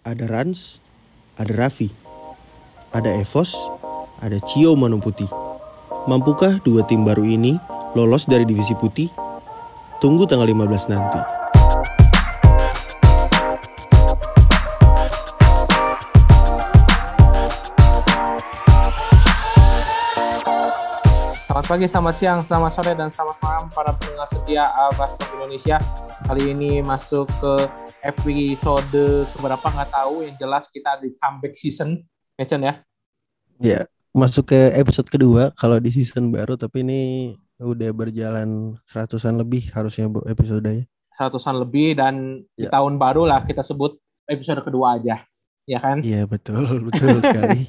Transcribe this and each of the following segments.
Ada Rans, ada Raffi, ada Evos, ada Cio Manu Putih. Mampukah dua tim baru ini lolos dari divisi putih? Tunggu tanggal 15 nanti. Selamat pagi, selamat siang, selamat sore, dan selamat malam para pendengar setia Basket Indonesia. Kali ini masuk ke episode keberapa nggak tahu. Yang jelas kita di comeback season, ya ya. Ya, masuk ke episode kedua kalau di season baru, tapi ini udah berjalan seratusan lebih harusnya bu episodenya. Seratusan lebih dan di Ya. tahun baru lah kita sebut episode kedua aja, ya kan? Iya betul, betul sekali.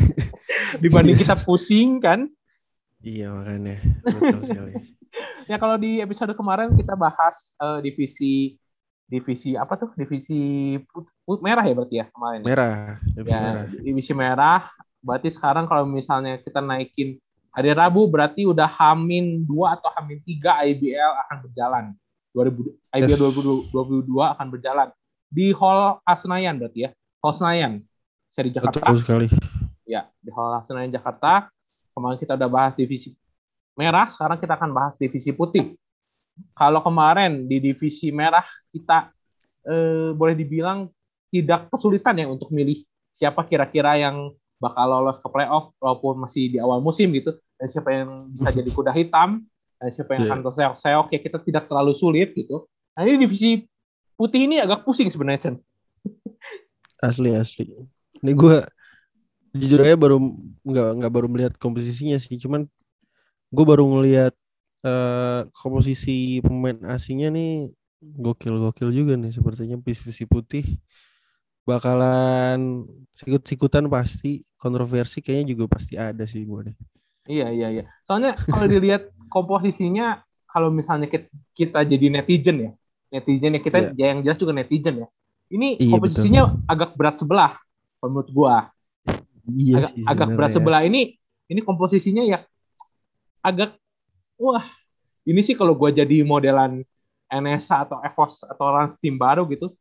Dibanding kita pusing kan. iya makanya betul sekali. Ya kalau di episode kemarin kita bahas eh, divisi divisi apa tuh? Divisi put- put- merah ya berarti ya kemarin. Merah, episode ya, merah. divisi merah. Berarti sekarang kalau misalnya kita naikin hari Rabu berarti udah Hamin 2 atau Hamin 3 IBL akan berjalan. 2000 IBL Yes. 2022 akan berjalan di Hall Senayan berarti ya. Hall Senayan. Seri Jakarta. Betul sekali. Ya, di Hall Senayan Jakarta. Kemarin kita udah bahas divisi merah, sekarang kita akan bahas divisi putih. Kalau kemarin di divisi merah kita eh, boleh dibilang tidak kesulitan ya untuk milih siapa kira-kira yang bakal lolos ke playoff walaupun masih di awal musim gitu dan siapa yang bisa jadi kuda hitam dan siapa yang Iya. akan terseok-seok ya kita tidak terlalu sulit gitu. Nah ini divisi putih ini agak pusing sebenarnya Chen. Asli asli. Ini gue jujur aja baru nggak nggak baru melihat komposisinya sih, cuman gue baru ngelihat eh, komposisi pemain asingnya nih gokil-gokil juga nih sepertinya divisi putih bakalan sikut-sikutan pasti kontroversi kayaknya juga pasti ada sih gue deh. Iya iya iya. Soalnya kalau dilihat komposisinya kalau misalnya kita, kita jadi netizen ya, netizen ya kita ya yang jelas juga netizen ya. Ini Iya, komposisinya agak berat sebelah menurut gua. Iya Agak, sih agak berat sebelah ini ini komposisinya ya agak wah ini sih kalau gua jadi modelan NSA atau EVOS atau Rans tim baru gitu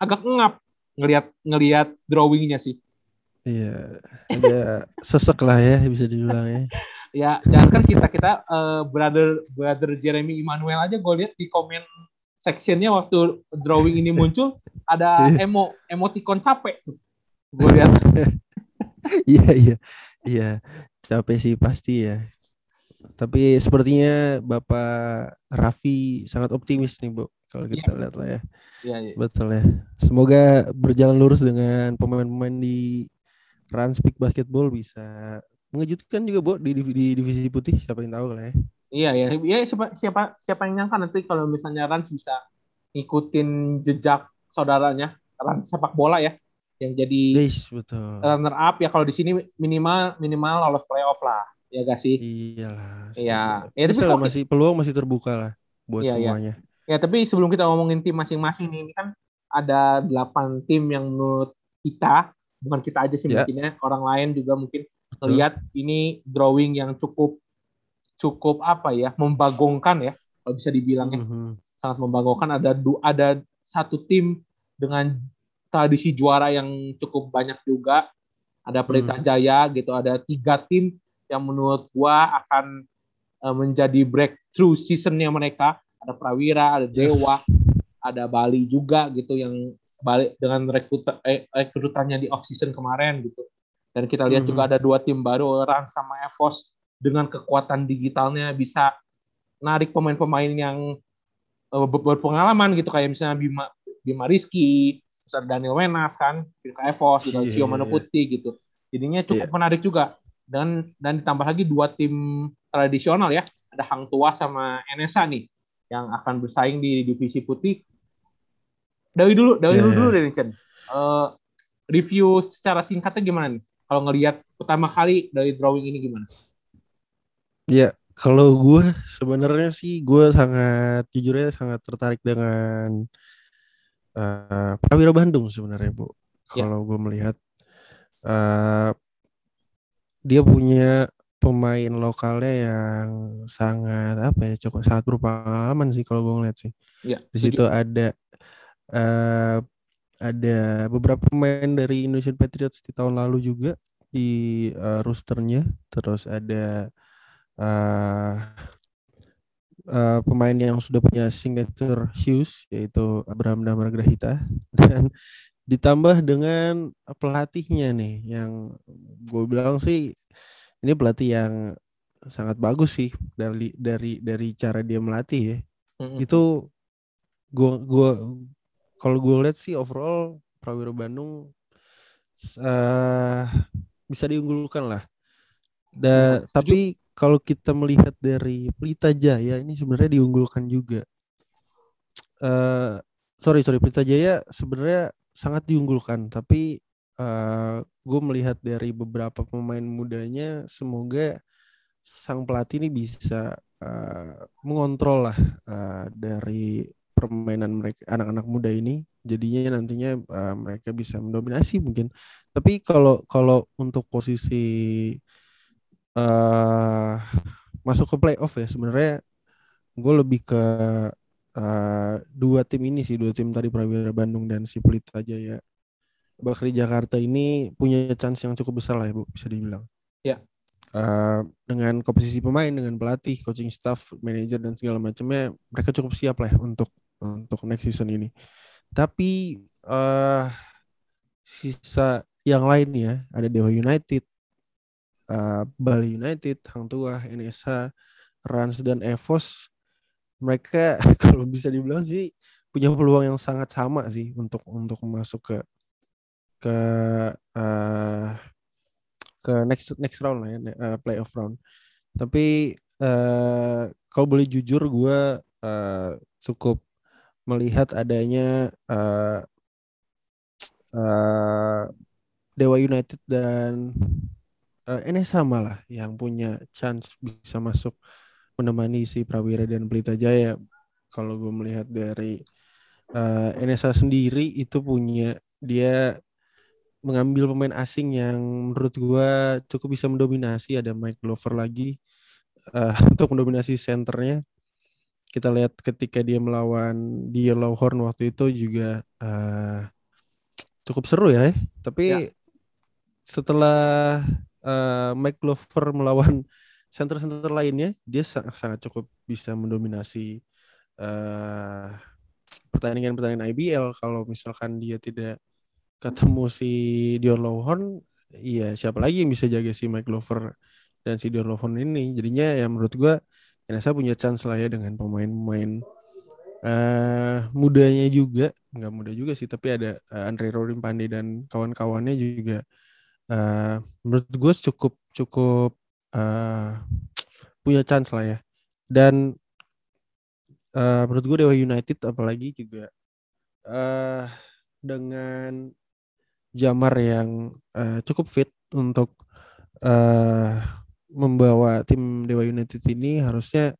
agak ngap ngelihat ngelihat drawingnya sih. Iya, ada sesek lah ya bisa dibilang ya. ya jangan kan kita kita eh, brother brother Jeremy Emmanuel aja gue lihat di komen sectionnya waktu drawing ini muncul ada emo emoticon capek tuh gue lihat Iya iya iya capek sih pasti ya. Tapi sepertinya Bapak Raffi sangat optimis nih bu kalau kita lihat lah ya. ya, ya. Betul ya. Semoga berjalan lurus dengan pemain-pemain di Ranspik Basketball bisa mengejutkan juga bu di, di divisi putih siapa yang tahu lah ya. iya ya ya siapa siapa siapa yang nyangka nanti kalau misalnya Rans bisa ngikutin jejak saudaranya Rans sepak bola ya yang jadi Guys betul. runner up ya kalau di sini minimal minimal lolos playoff lah ya gak sih Iyalah. Iya. Ya, tapi kok- masih peluang masih terbuka lah buat Iya, iya. semuanya. Ya, tapi sebelum kita ngomongin tim masing-masing nih, ini kan ada delapan tim yang menurut kita, bukan kita aja sih Ya. mungkin ya, orang lain juga mungkin melihat ini drawing yang cukup cukup apa ya, membagongkan ya, kalau bisa dibilangnya Mhm. sangat membagongkan. Ada ada satu tim dengan tradisi juara yang cukup banyak juga. Ada Pelita Hmm. Jaya gitu, ada tiga tim yang menurut gua akan eh, menjadi breakthrough seasonnya mereka. Ada Prawira, ada Yes. Dewa, ada Bali juga gitu yang balik dengan rekrut eh, rekrutannya di off season kemarin gitu. Dan kita lihat Mhm. juga ada dua tim baru Rans sama Evos dengan kekuatan digitalnya bisa narik pemain-pemain yang ber- berpengalaman gitu kayak misalnya Bima Bima Rizky, Daniel Wenas kan, ke Evos, juga Iya, Cio iya. Putih gitu. Jadinya cukup Iya. menarik juga. Dan dan ditambah lagi dua tim tradisional ya, ada Hang Tua sama NSA nih yang akan bersaing di divisi putih. Dari dulu, dari Iya, dulu dulu deh Chen. Eh, review secara singkatnya gimana nih? Kalau ngelihat pertama kali dari drawing ini gimana? Ya, kalau gue sebenarnya sih gue sangat jujur aja sangat tertarik dengan eh Prawira Bandung sebenarnya bu. Ya. Kalau gue melihat eh dia punya pemain lokalnya yang sangat apa ya cukup sangat berpengalaman sih kalau gue ngeliat sih. Ya, Di situ ada eh ada beberapa pemain dari Indonesian Patriots di tahun lalu juga di uh, rosternya. Terus ada uh, uh, pemain yang sudah punya signature shoes yaitu Abraham Damar Grahita dan ditambah dengan pelatihnya nih yang gue bilang sih ini pelatih yang sangat bagus sih dari dari dari cara dia melatih ya. Mm-hmm. Itu gua gua kalau gue lihat sih overall Prawira Bandung uh, bisa diunggulkan lah. Da, ya, tapi kalau kita melihat dari Pelita Jaya ini sebenarnya diunggulkan juga. Uh, sorry sorry Pelita Jaya sebenarnya sangat diunggulkan, tapi uh, gue melihat dari beberapa pemain mudanya, semoga sang pelatih ini bisa uh, mengontrol lah uh, dari permainan mereka anak-anak muda ini. Jadinya nantinya uh, mereka bisa mendominasi mungkin. Tapi kalau kalau untuk posisi uh, masuk ke playoff ya sebenarnya gue lebih ke uh, dua tim ini sih dua tim tadi Prawira Bandung dan si Pelita Jaya Bakri Jakarta ini punya chance yang cukup besar lah ya bu bisa dibilang ya uh, dengan komposisi pemain dengan pelatih coaching staff manajer dan segala macamnya mereka cukup siap lah ya untuk untuk next season ini. Tapi uh, sisa yang lain ya ada Dewa United, uh, Bali United, Hang Tuah, NSH, Rans dan Evos. Mereka kalau bisa dibilang sih punya peluang yang sangat sama sih untuk untuk masuk ke ke uh, ke next next round lah ya uh, playoff round. Tapi uh, kalau boleh jujur gue uh, cukup melihat adanya uh, uh, Dewa United dan uh, ini sama lah yang punya chance bisa masuk menemani si Prawira dan Pelita Jaya. Kalau gue melihat dari uh, NSA sendiri itu punya dia mengambil pemain asing yang menurut gue cukup bisa mendominasi. Ada Mike Glover lagi uh, untuk mendominasi senternya kita lihat ketika dia melawan di Horn waktu itu juga uh, cukup seru ya. Tapi ya. setelah uh, Mike Glover melawan center-center lainnya, dia sangat, cukup bisa mendominasi uh, pertandingan-pertandingan IBL. Kalau misalkan dia tidak ketemu si Dion Lowhorn, iya siapa lagi yang bisa jaga si Mike Glover dan si Dion Lowhorn ini? Jadinya ya menurut gue NSA punya chance lah ya dengan pemain-pemain uh, mudanya juga nggak muda juga sih tapi ada uh, Andre Rorim Pandey dan kawan-kawannya juga uh, menurut gue cukup cukup uh, punya chance lah ya. Dan uh, menurut gue Dewa United apalagi juga uh, dengan Jamar yang uh, cukup fit untuk uh, membawa tim Dewa United ini harusnya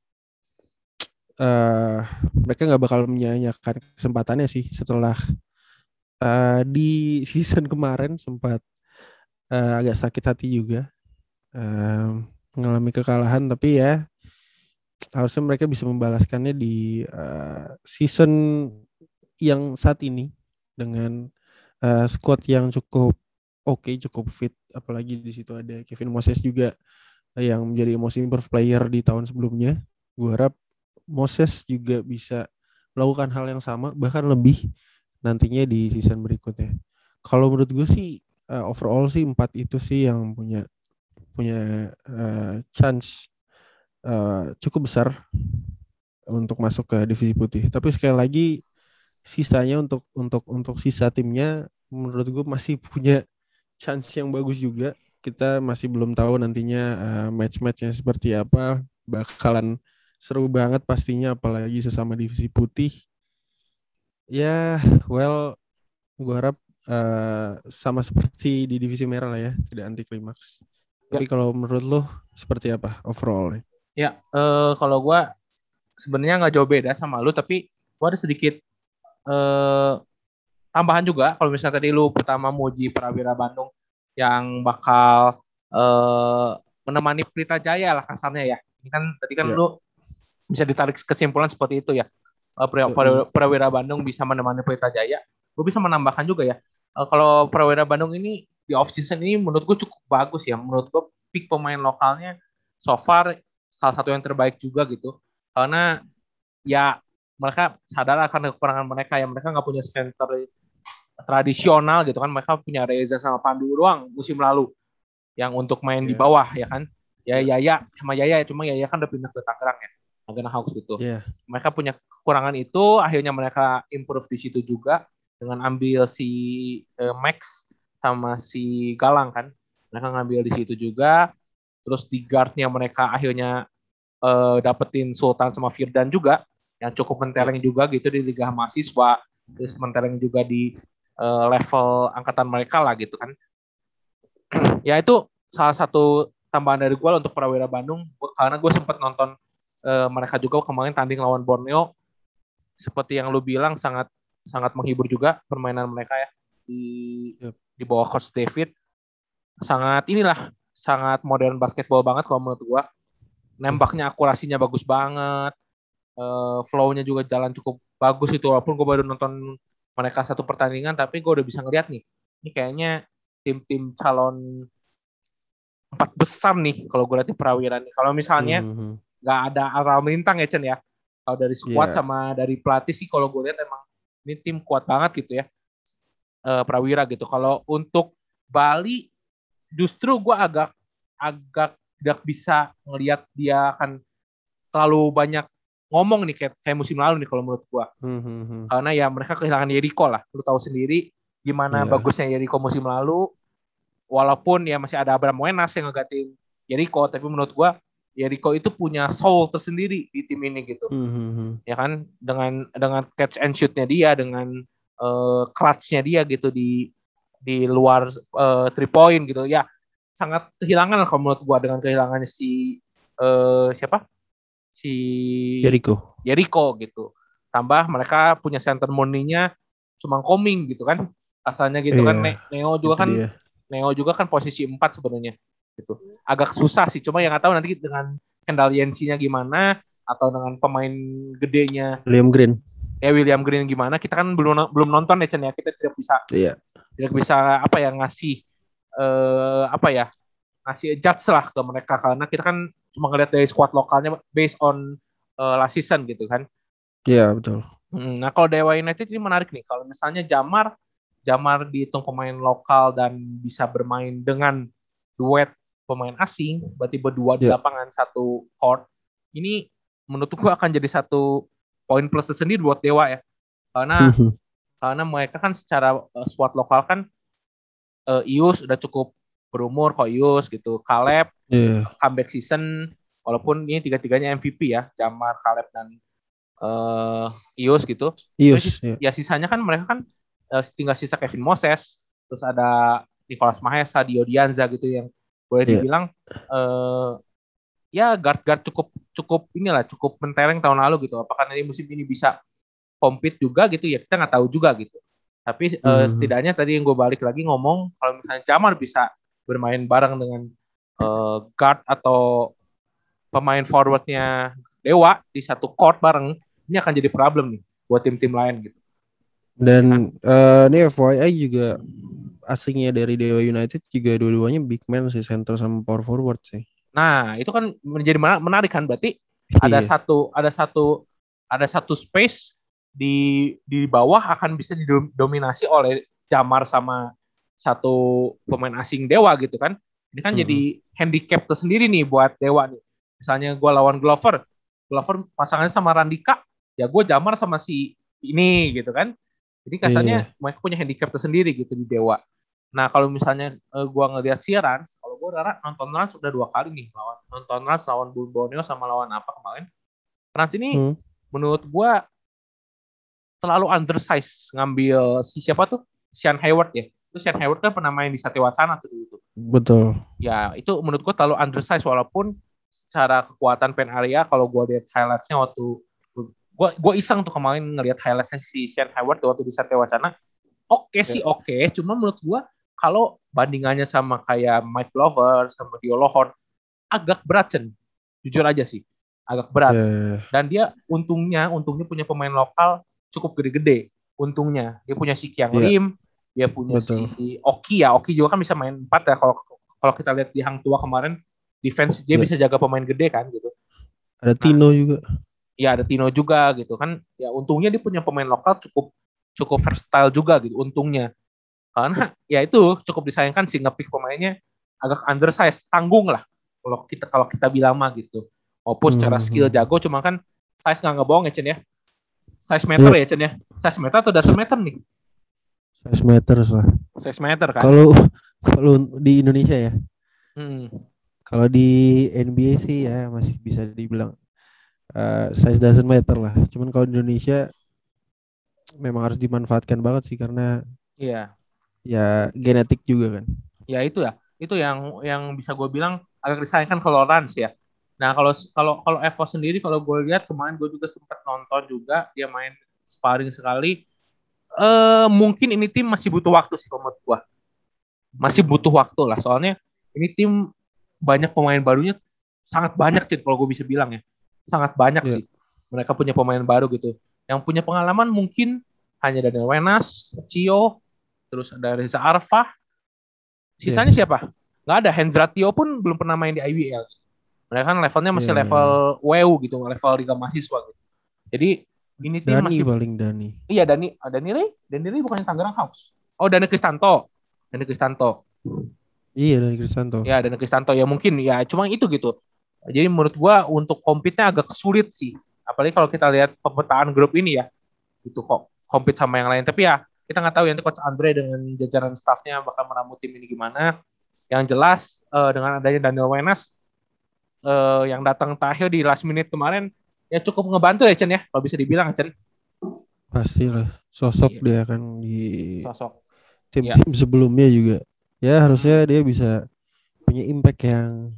uh, mereka nggak bakal menyanyikan kesempatannya sih setelah uh, di season kemarin sempat uh, agak sakit hati juga. Uh, mengalami kekalahan tapi ya harusnya mereka bisa membalaskannya di uh, season yang saat ini dengan uh, squad yang cukup oke okay, cukup fit apalagi di situ ada Kevin Moses juga yang menjadi most improved player di tahun sebelumnya. Gue harap Moses juga bisa melakukan hal yang sama bahkan lebih nantinya di season berikutnya. Kalau menurut gue sih uh, overall sih empat itu sih yang punya punya uh, chance uh, cukup besar untuk masuk ke divisi putih. Tapi sekali lagi sisanya untuk untuk untuk sisa timnya menurut gue masih punya chance yang bagus juga kita masih belum tahu nantinya uh, match-matchnya seperti apa. Bakalan seru banget pastinya apalagi sesama divisi putih. Ya, well, gue harap uh, sama seperti di divisi merah lah ya, tidak anti klimaks. Ya. Tapi kalau menurut lo seperti apa overall? Ya, uh, kalau gue sebenarnya nggak jauh beda sama lo, tapi gue ada sedikit uh, tambahan juga. Kalau misalnya tadi lu pertama muji Prawira Bandung yang bakal uh, menemani Pelita Jaya lah kasarnya ya. Ini kan tadi kan yeah. lu bisa ditarik kesimpulan seperti itu ya. Uh, Prawira Bandung bisa menemani Pelita Jaya. gue bisa menambahkan juga ya. Uh, kalau Prawira Bandung ini di off season ini menurut gue cukup bagus ya. Menurut gue pick pemain lokalnya so far salah satu yang terbaik juga gitu. Karena ya mereka sadar akan kekurangan mereka yang mereka nggak punya center tradisional gitu kan mereka punya Reza sama Pandu doang musim lalu yang untuk main yeah. di iya. bawah ya kan ya Yaya sama Yaya cuma Yaya kan udah pindah ke Tangerang ya Agena Hawks gitu yeah. mereka punya kekurangan itu akhirnya mereka improve di situ juga dengan ambil si uh, Max sama si Galang kan. Mereka ngambil di situ juga. Terus di guardnya mereka akhirnya uh, dapetin Sultan sama Firdan juga yang cukup mentereng juga gitu di Liga Mahasiswa. Terus mentereng juga di uh, level angkatan mereka lah gitu kan. Ya itu salah satu tambahan dari gue untuk Prawira Bandung. Karena gue sempat nonton uh, mereka juga kemarin tanding lawan Borneo. Seperti yang lu bilang sangat sangat menghibur juga permainan mereka ya. Di yep. Di bawah coach David sangat inilah sangat modern basketball banget kalau menurut gue nembaknya akurasinya bagus banget uh, flow-nya juga jalan cukup bagus itu walaupun gue baru nonton mereka satu pertandingan tapi gue udah bisa ngeliat nih ini kayaknya tim-tim calon empat besar nih kalau gue lihat di Prawira nih kalau misalnya mhm. nggak mm -hmm. ada aral melintang ya Chen ya kalau dari squad yeah. sama dari pelatih sih kalau gue lihat emang ini tim kuat banget gitu ya uh, Prawira gitu kalau untuk Bali justru gue agak agak tidak bisa ngelihat dia akan terlalu banyak ngomong nih kayak, kayak musim lalu nih kalau menurut gua. Hmm, hmm, hmm. Karena ya mereka kehilangan Yeriko lah. Lu tahu sendiri gimana yeah. bagusnya Yeriko musim lalu. Walaupun ya masih ada Abraham Wenas yang ngegantiin Yeriko, tapi menurut gua Yeriko itu punya soul tersendiri di tim ini gitu. Hmm, hmm. Ya kan dengan dengan catch and shootnya dia, dengan uh, clutch-nya dia gitu di di luar uh, three point gitu. Ya sangat kehilangan kalau menurut gua dengan kehilangannya si uh, siapa? si Jericho. Jericho gitu. Tambah mereka punya center murninya cuma coming gitu kan. Asalnya gitu kan iya, Neo juga kan dia. Neo juga kan posisi 4 sebenarnya gitu. Agak susah sih cuma yang nggak tahu nanti dengan Kendall Yensi-nya gimana atau dengan pemain gedenya William Green. Ya William Green gimana? Kita kan belum belum nonton ya Chen ya. Kita tidak bisa iya. tidak bisa apa ya ngasih eh apa ya? ngasih judge lah ke mereka karena kita kan cuma ngeliat dari squad lokalnya based on uh, last season gitu kan. Iya yeah, betul. Hmm, nah kalau Dewa United ini menarik nih. Kalau misalnya Jamar, Jamar dihitung pemain lokal dan bisa bermain dengan duet pemain asing, berarti berdua di yeah. lapangan satu court. Ini menurut gua akan jadi satu poin plus tersendiri buat Dewa ya. Karena karena mereka kan secara uh, squad lokal kan uh, Ius udah cukup berumur Koyus gitu Kaleb yeah. comeback season walaupun ini tiga-tiganya MVP ya Jamar Kaleb dan uh, Ius gitu Ius yeah. ya sisanya kan mereka kan uh, tinggal sisa Kevin Moses terus ada Nicholas Mahesa Dio Dianza gitu yang boleh yeah. dibilang uh, ya guard-guard cukup cukup inilah cukup mentereng tahun lalu gitu apakah nanti musim ini bisa compete juga gitu ya kita nggak tahu juga gitu tapi mm -hmm. uh, setidaknya tadi yang gue balik lagi ngomong kalau misalnya Jamar bisa bermain bareng dengan uh, guard atau pemain forwardnya Dewa di satu court bareng ini akan jadi problem nih buat tim-tim lain gitu. Dan uh, ini FYI juga asingnya dari Dewa United juga dua-duanya big man sih center sama power forward sih. Nah itu kan menjadi menarik kan berarti ada iya. satu ada satu ada satu space di di bawah akan bisa didominasi oleh Jamar sama satu pemain asing Dewa gitu kan. Ini kan hmm. jadi handicap tersendiri nih buat Dewa nih. Misalnya gue lawan Glover, Glover pasangannya sama Randika, ya gue jamar sama si ini gitu kan. Jadi kasarnya yeah. mereka punya handicap tersendiri gitu di Dewa. Nah kalau misalnya uh, gue ngeliat siaran, Rara nonton Rans sudah dua kali nih lawan nonton Rans lawan Borneo sama lawan apa kemarin. Rans ini hmm. menurut gue terlalu undersize ngambil si siapa tuh Sean Hayward ya Terus Shane Hayward kan pernah main di Satya Wacana tuh dulu. Betul. Ya itu menurut gue terlalu undersize walaupun secara kekuatan pen area kalau gue lihat highlightsnya waktu gue gue iseng tuh kemarin ngelihat highlightsnya si Shane Hayward waktu di Satya Wacana. Oke okay sih oke, okay. cuma menurut gue kalau bandingannya sama kayak Mike Glover sama Dio Lohorn agak berat Chen. Jujur aja sih, agak berat. Yeah. Dan dia untungnya untungnya punya pemain lokal cukup gede-gede untungnya dia punya si Kiang yeah. Lim dia punya Betul. si Oki ya Oki juga kan bisa main empat ya kalau kalau kita lihat di Hang Tua kemarin defense dia Yeah. bisa jaga pemain gede kan gitu Ada Tino juga. ya ada Tino juga gitu kan ya untungnya dia punya pemain lokal cukup cukup versatile juga gitu untungnya karena ya itu cukup disayangkan sih ngepick pemainnya agak undersize tanggung lah kalau kita kalau kita bilang mah gitu walaupun secara Hmm, skill jago cuma kan size nggak ngebohong ya Chen ya size meter Iya. ya Chen ya size meter atau dasar meter nih Size meters lah. size meter kan Kalau kalau di Indonesia ya. Hmm. Kalau di NBA sih ya masih bisa dibilang eh, size doesn't matter lah. Cuman kalau di Indonesia memang harus dimanfaatkan banget sih karena iya ya genetik juga kan. ya itu ya. Itu yang yang bisa gue bilang agak disayangkan kalau Rans ya. Nah kalau kalau kalau Evo sendiri kalau gue lihat kemarin gue juga sempat nonton juga dia main sparring sekali. Eh mungkin ini tim masih butuh waktu sih menurut gue masih butuh waktu lah soalnya ini tim banyak pemain barunya sangat banyak sih kalau gue bisa bilang ya. Sangat banyak Iya. sih. Mereka punya pemain baru gitu. Yang punya pengalaman mungkin hanya Daniel Wenas, Cio, terus ada Reza Arfah, sisanya siapa? Nggak ada. Hendratio pun belum pernah main di IBL. Mereka kan levelnya masih Iya, level WU gitu, level Liga Mahasiswa gitu. Jadi ini tim Dani masih paling Dani. iya Dani ah, Dani Ray, Dani Ray bukannya Tangerang Hawks. Oh Dani Kristanto. Dani Kristanto. Iya Dani Kristanto. Ya Dani Kristanto ya mungkin ya cuma itu gitu. Jadi menurut gua untuk compete-nya agak sulit sih. Apalagi kalau kita lihat pemetaan grup ini ya. Itu kok compete sama yang lain. Tapi ya kita nggak tahu ya nanti coach Andre dengan jajaran staffnya bakal meramu tim ini gimana. Yang jelas eh, dengan adanya Daniel Wenas eh, yang datang terakhir di last minute kemarin ya cukup ngebantu ya Chen ya kalau bisa dibilang Chen Pastilah sosok Iya. dia kan di sosok tim-tim sebelumnya juga. Ya harusnya dia bisa punya impact yang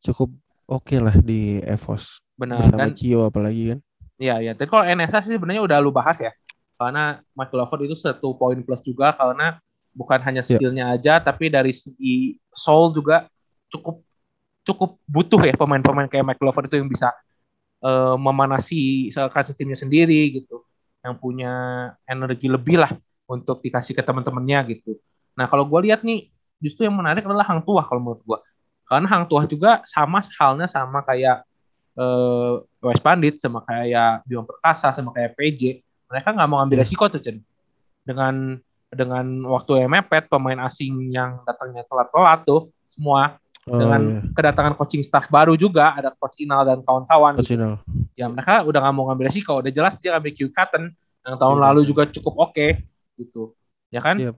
cukup oke lah di EVOS benar bersama dan Cio apalagi kan. Iya, iya. Tapi kalau NSA sih sebenarnya udah lu bahas ya. Karena Mike Lovett itu satu poin plus juga karena bukan hanya Iya. skillnya aja, tapi dari segi soul juga cukup cukup butuh ya pemain-pemain kayak Mike Lovett itu yang bisa eh, memanasi kasus timnya sendiri gitu, yang punya energi lebih lah untuk dikasih ke teman-temannya gitu. Nah kalau gue lihat nih, justru yang menarik adalah Hang Tuah kalau menurut gue. Karena Hang Tuah juga sama halnya sama kayak eh Wes Pandit sama kayak Bima Perkasa sama kayak PJ mereka nggak mau ambil Iya. resiko tuh Chen dengan dengan waktu yang mepet pemain asing yang datangnya telat-telat tuh semua Oh, dengan iya. kedatangan coaching staff baru juga ada coach Inal dan kawan-kawan Coach gitu. Inal. ya mereka udah nggak mau ngambil resiko udah jelas dia ngambil Q Cotton yang tahun Iya, lalu juga cukup oke gitu ya kan Iya.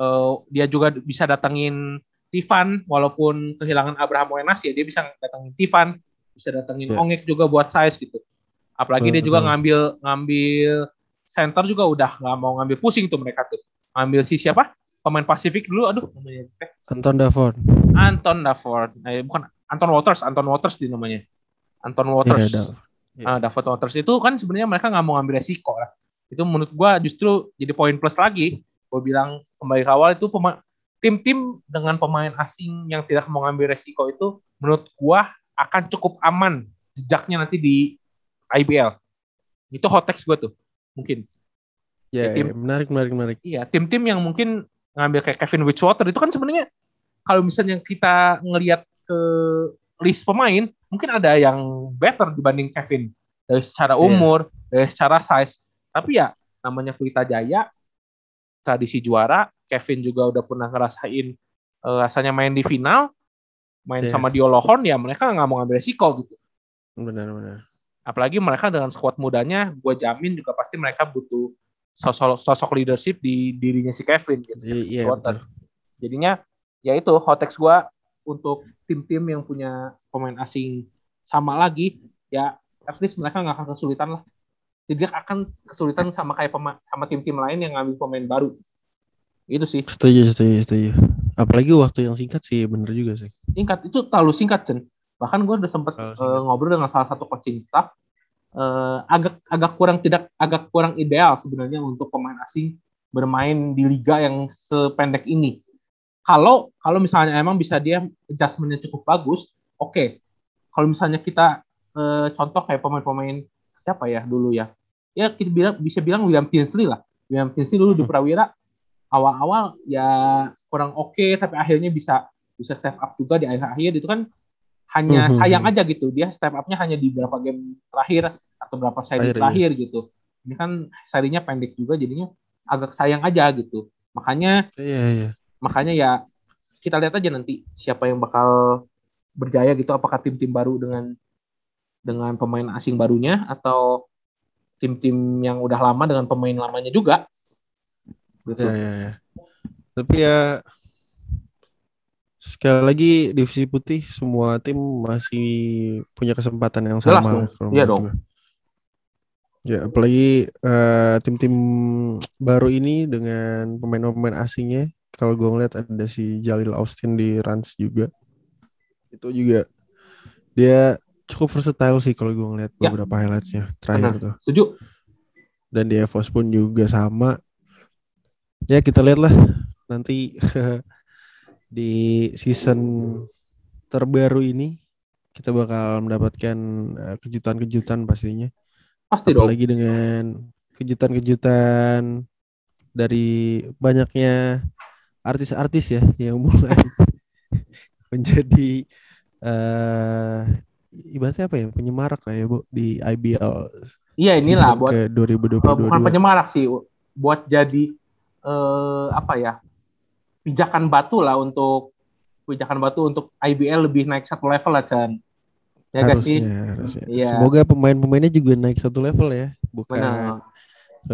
Eh, dia juga bisa datangin Tivan walaupun kehilangan Abraham Wenas ya dia bisa datangin Tivan bisa datangin Iya. Ongek juga buat size gitu apalagi Betul, dia juga betul. ngambil ngambil center juga udah nggak mau ngambil pusing tuh mereka tuh ngambil si siapa pemain Pasifik dulu aduh namanya eh, Anton Davon. Anton Davord eh, bukan Anton Waters Anton Waters di namanya Anton Waters Dav. Iya. Ah, Davot Waters itu kan sebenarnya mereka nggak mau ngambil resiko lah. Itu menurut gua justru jadi poin plus lagi. Gue bilang kembali ke awal itu tim-tim dengan pemain asing yang tidak mau ngambil resiko itu menurut gua akan cukup aman jejaknya nanti di IBL. Itu hot text gua tuh. Mungkin. Ya, tim- ya, menarik, menarik, menarik. Iya, tim-tim yang mungkin ngambil kayak Kevin Witchwater itu kan sebenarnya kalau misalnya kita ngelihat ke list pemain, mungkin ada yang better dibanding Kevin dari secara Iya. umur, dari secara size. Tapi ya namanya Pelita Jaya, tradisi juara, Kevin juga udah pernah ngerasain eh, rasanya main di final, main Iya. sama Diolohon ya mereka nggak mau ngambil resiko gitu. Benar, benar. Apalagi mereka dengan squad mudanya, gue jamin juga pasti mereka butuh sosok sosok leadership di dirinya si Kevin gitu. Iya, iya, Witchwater. betul. Jadinya ya itu hot text gua untuk tim-tim yang punya pemain asing sama lagi ya at least mereka nggak akan kesulitan lah. Tidak akan kesulitan sama kayak pema- sama tim-tim lain yang ngambil pemain baru. Itu sih. Setuju, setuju, setuju. Apalagi waktu yang singkat sih, bener juga sih. Singkat itu terlalu singkat, Chen. Bahkan gue udah sempet eh, singkat. ngobrol dengan salah satu coaching staff eh, agak agak kurang tidak agak kurang ideal sebenarnya untuk pemain asing bermain di liga yang sependek ini. Kalau kalau misalnya emang bisa dia adjustmentnya cukup bagus, oke. Kalau misalnya kita eh, contoh kayak pemain-pemain siapa ya dulu ya, ya kita bilang bisa bilang William Tinsley lah. William Kinsey dulu di Hmm. Prawira awal-awal ya kurang oke tapi akhirnya bisa bisa step up juga di akhir-akhir itu kan hanya Mhm. sayang aja gitu dia step upnya hanya di beberapa game terakhir atau berapa seri Akhir, iya. terakhir gitu ini kan serinya pendek juga jadinya agak sayang aja gitu makanya Iya iya. makanya ya kita lihat aja nanti siapa yang bakal berjaya gitu apakah tim-tim baru dengan dengan pemain asing barunya atau tim-tim yang udah lama dengan pemain lamanya juga gitu Iya iya iya. Tapi ya sekali lagi divisi putih semua tim masih punya kesempatan yang sama Iya dong. Ya apalagi eh, tim-tim baru ini dengan pemain-pemain asingnya kalau gue ngeliat ada si Jalil Austin di Rans juga itu juga dia cukup versatile sih kalau gue ngeliat Ya. beberapa highlightsnya terakhir Benar. tuh setuju dan di EVOS pun juga sama. Ya kita lihat lah nanti di season terbaru ini kita bakal mendapatkan eh, kejutan-kejutan pastinya. pasti dong Apalagi dengan kejutan-kejutan dari banyaknya artis-artis ya yang mulai menjadi eh ibaratnya apa ya penyemarak lah ya bu di IBL iya inilah buat ke 2022. eh, bukan penyemarak sih buat jadi eh, apa ya pijakan batu lah untuk pijakan batu untuk IBL lebih naik satu level lah Chan ya gak sih harusnya, harusnya. Iya. Semoga pemain-pemainnya juga naik satu level ya, bukan benar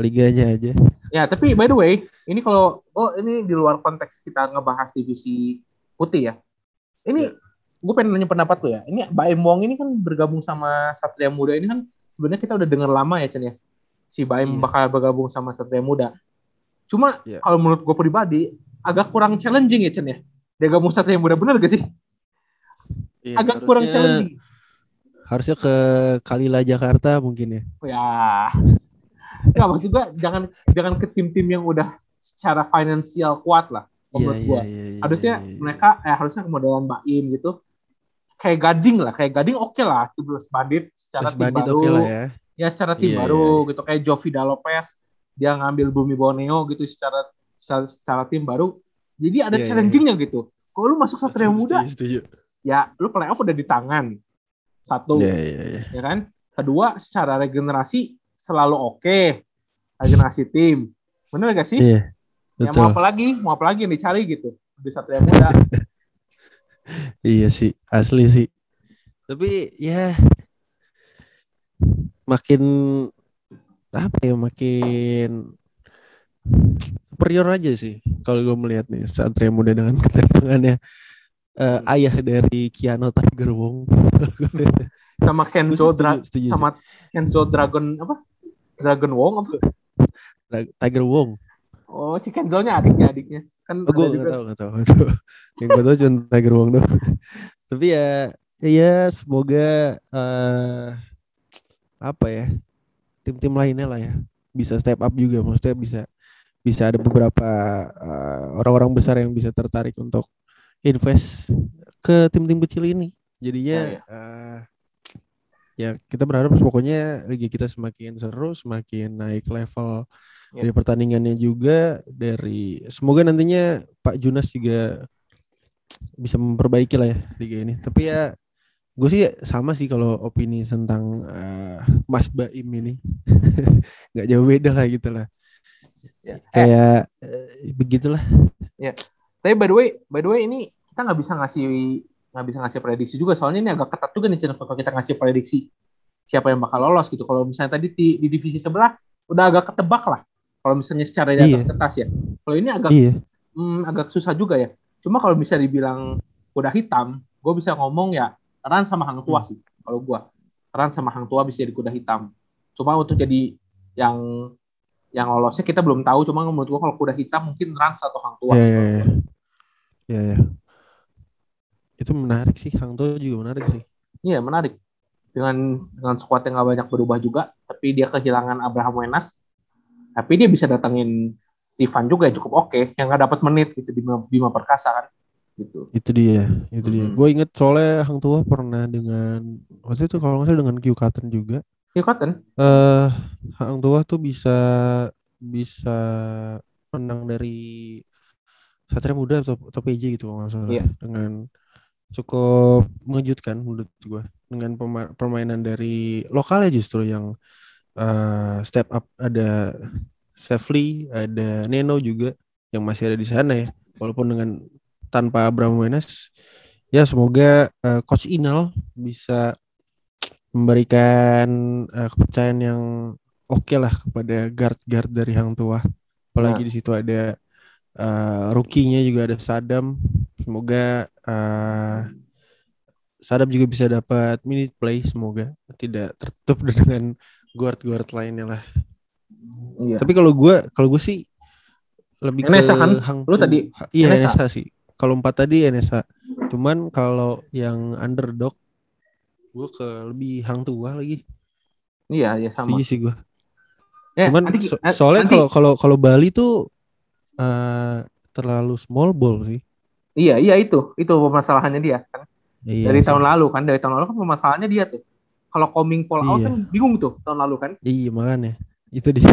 liganya aja. Ya, tapi by the way, ini kalau oh ini di luar konteks kita ngebahas divisi putih ya. Ini Ya. gue pengen nanya pendapat lo ya. Ini Baim Wong ini kan bergabung sama Satria Muda ini kan sebenarnya kita udah dengar lama ya Chen ya. Si Baim Iya. bakal bergabung sama Satria Muda. Cuma Iya. kalau menurut gue pribadi agak kurang challenging ya Chen ya. Gabung Satria Muda bener gak sih? Iya, agak kurang challenging. Harusnya ke Kalila Jakarta mungkin ya. Ya. Enggak maksud gue jangan jangan ke tim-tim yang udah secara finansial kuat lah. Iya, menurut iya, gua. iya, iya, harusnya iya, iya. mereka eh harusnya kemodalan Baim gitu kayak Gading lah kayak Gading oke lah Tubulus Bandit secara tim Bandit baru oke lah ya. ya secara tim Iya, baru iya, gitu kayak Jovida Lopez dia ngambil Bumi Borneo gitu secara secara, secara tim baru jadi ada Iya, iya, challengingnya gitu. Kalau lu masuk Satria Setuju, Muda setuju, setuju. ya lu playoff udah di tangan. Satu. Iya, iya, iya. ya kan? Kedua secara regenerasi selalu oke. Regenerasi tim. Bener gak sih? Iya, ya mau betul. apa lagi? Mau apa lagi yang dicari gitu di Satria Muda. Iya sih, asli sih. Tapi ya makin apa ya makin superior aja sih kalau gue melihat nih Satria Muda dengan kedatangannya eh, ayah dari Kiano Tiger Wong. sama Kenzo setuju, Dra- setuju sih. sama Kenzo Dragon apa Dragon Wong apa Tiger Wong. oh si Kenzo-nya adiknya adiknya kan Oh, gue nggak tahu nggak tahu tahu. Yang gue tahu cuma Tiger Wong doang. Tapi ya ya semoga eh apa ya tim-tim lainnya lah ya bisa step up juga maksudnya bisa bisa ada beberapa eh, orang-orang besar yang bisa tertarik untuk invest ke tim-tim kecil ini. Jadinya Ya, ya. eh, ya kita berharap pokoknya liga kita semakin seru, semakin naik level Ya. dari pertandingannya juga dari semoga nantinya Pak Junas juga bisa memperbaiki lah ya liga ini. Tapi ya gue sih sama sih kalau opini tentang eh, Mas Baim ini nggak jauh beda lah gitu lah. Ya, kayak eh, begitulah. tapi by the way by the way ini kita nggak bisa ngasih nggak bisa ngasih prediksi juga soalnya ini agak ketat juga nih Cen, kalau kita ngasih prediksi siapa yang bakal lolos gitu kalau misalnya tadi di, di divisi sebelah udah agak ketebak lah kalau misalnya secara di atas Iya. kertas ya kalau ini agak Iya. hmm, agak susah juga ya. Cuma kalau bisa dibilang kuda hitam, gue bisa ngomong ya Ran sama Hang Tua Hmm. sih. Kalau gue Ran sama Hang Tua bisa jadi kuda hitam. Cuma untuk jadi yang yang lolosnya kita belum tahu. Cuma menurut gue kalau kuda hitam mungkin Ran atau Hang Tua. Iya, sih iya, kalau iya. gua. Iya. Itu menarik sih, Hang Tuah juga menarik sih. Iya menarik. Dengan dengan squad yang gak banyak berubah juga, tapi dia kehilangan Abraham Wenas. Tapi dia bisa datengin Tivan juga yang cukup oke, yang gak dapat menit gitu Bima, Bima Perkasa kan. Gitu. Itu dia, itu dia. Mhm. Gue inget soalnya Hang Tuah pernah dengan waktu itu kalau nggak salah dengan Q Cotton juga. Iya kan? Eh Hang Tuah tuh bisa bisa menang dari Satria Muda atau, atau PJ gitu kalau nggak salah Iya. dengan cukup mengejutkan menurut gua dengan permainan dari lokalnya justru yang eh, step up ada Sefli, ada Neno juga yang masih ada di sana ya walaupun dengan tanpa Abraham Wenas ya semoga eh, coach Inal bisa memberikan eh, kepercayaan yang oke lah kepada guard-guard dari Hang Tua apalagi Nah. di situ ada eh, rookie-nya juga ada Sadam semoga eh, Sadam juga bisa dapat minute play semoga tidak tertutup dengan guard-guard lainnya lah Iya. tapi kalau gue kalau gue sih lebih Enesa ke kan? Hang Lu tadi iya Enesa? Enesa sih. Kalau empat tadi Enesa. Cuman kalau yang underdog gue ke lebih Hang Tua lagi. Iya, iya sama. Setuju sih gue. Eh, Cuman nanti- so- eh, soalnya kalau kalau kalau Bali tuh eh, terlalu small ball sih. Iya, iya itu. Itu permasalahannya dia kan. Iya dari sih. tahun lalu kan, dari tahun lalu kan permasalahannya dia tuh. Kalau coming fall out Iya. kan bingung tuh tahun lalu kan. Iya makanya itu dia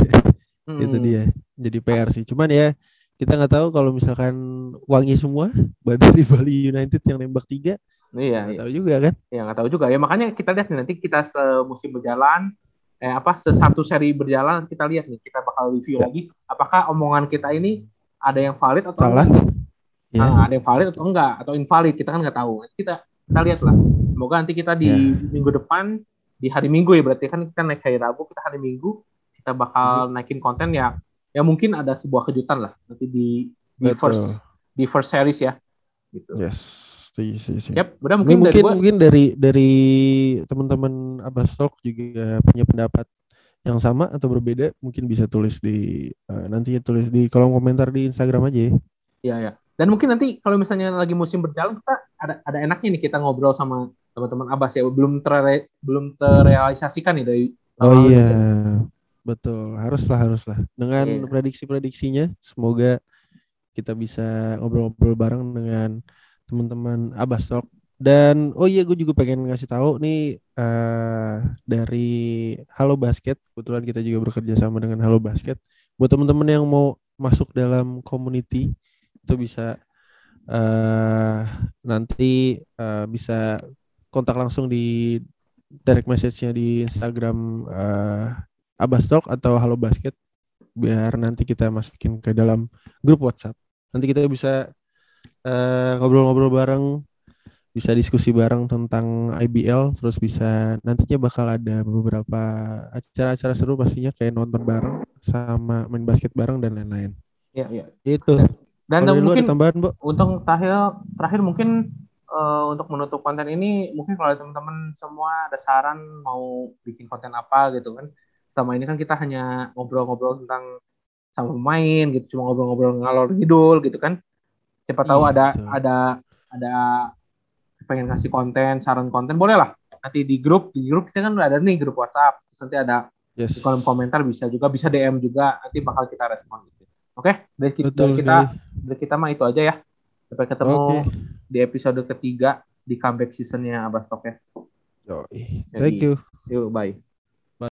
Hmm. itu dia jadi PR sih. Cuman ya kita nggak tahu kalau misalkan wangi semua dari Bali United yang nembak tiga Iya, iya. tahu juga kan. Ya nggak tahu juga ya. Makanya kita lihat nih nanti kita semusim berjalan eh apa sesatu seri berjalan kita lihat nih kita bakal review Ya. lagi apakah omongan kita ini ada yang valid atau Salah. enggak. Ya. Ah, ada yang valid atau enggak atau invalid kita kan nggak tahu. Nanti Kita kita lihat lah. Semoga nanti kita di Ya. minggu depan di hari Minggu ya berarti kan kita naik hari Rabu kita hari Minggu kita bakal naikin konten ya ya mungkin ada sebuah kejutan lah nanti di di Betul. first di first series ya gitu. Yes, setuju, setuju, setuju. Yap, udah Ini mungkin, mungkin dari gua mungkin dari dari teman-teman Abbas Talk juga punya pendapat yang sama atau berbeda mungkin bisa tulis di eh, nantinya tulis di kolom komentar di Instagram aja ya. Iya ya. Dan mungkin nanti kalau misalnya lagi musim berjalan kita ada ada enaknya nih kita ngobrol sama teman-teman Abbas ya belum ter belum terrealisasikan nih dari Oh iya. gitu. Betul, haruslah haruslah. Dengan Iya. prediksi-prediksinya semoga kita bisa ngobrol-ngobrol bareng dengan teman-teman Abbas Talk. Dan oh iya gue juga pengen ngasih tahu nih eh dari Halo Basket, kebetulan kita juga bekerja sama dengan Halo Basket. Buat teman-teman yang mau masuk dalam community itu bisa eh nanti eh, bisa kontak langsung di direct message-nya di Instagram Abbas Talk atau Halo Basket biar nanti kita masukin ke dalam grup WhatsApp. Nanti kita bisa eh, ngobrol-ngobrol bareng, bisa diskusi bareng tentang IBL, terus bisa nantinya bakal ada beberapa acara-acara seru pastinya kayak nonton bareng sama main basket bareng dan lain-lain. Iya, iya. Itu. Dan lu mungkin ada tambahan, Bo? untuk terakhir terakhir mungkin eh, untuk menutup konten ini mungkin kalau teman-teman semua ada saran mau bikin konten apa gitu kan. Selama ini kan kita hanya ngobrol-ngobrol tentang sama pemain gitu, cuma ngobrol-ngobrol ngalor ngidul gitu kan. Siapa tahu Iya, ada betul. ada ada pengen kasih konten, saran konten boleh lah. Nanti di grup, di grup kita kan udah ada nih grup WhatsApp. Terus nanti ada di Yes. kolom komentar bisa juga bisa DM juga nanti bakal kita respon gitu. Oke, dari, ki- Betul dari kita sekali. dari kita mah itu aja ya. Sampai ketemu Oke. di episode ketiga di comeback seasonnya Abas Talk ya. Yoi. Thank you. Yuk, bye.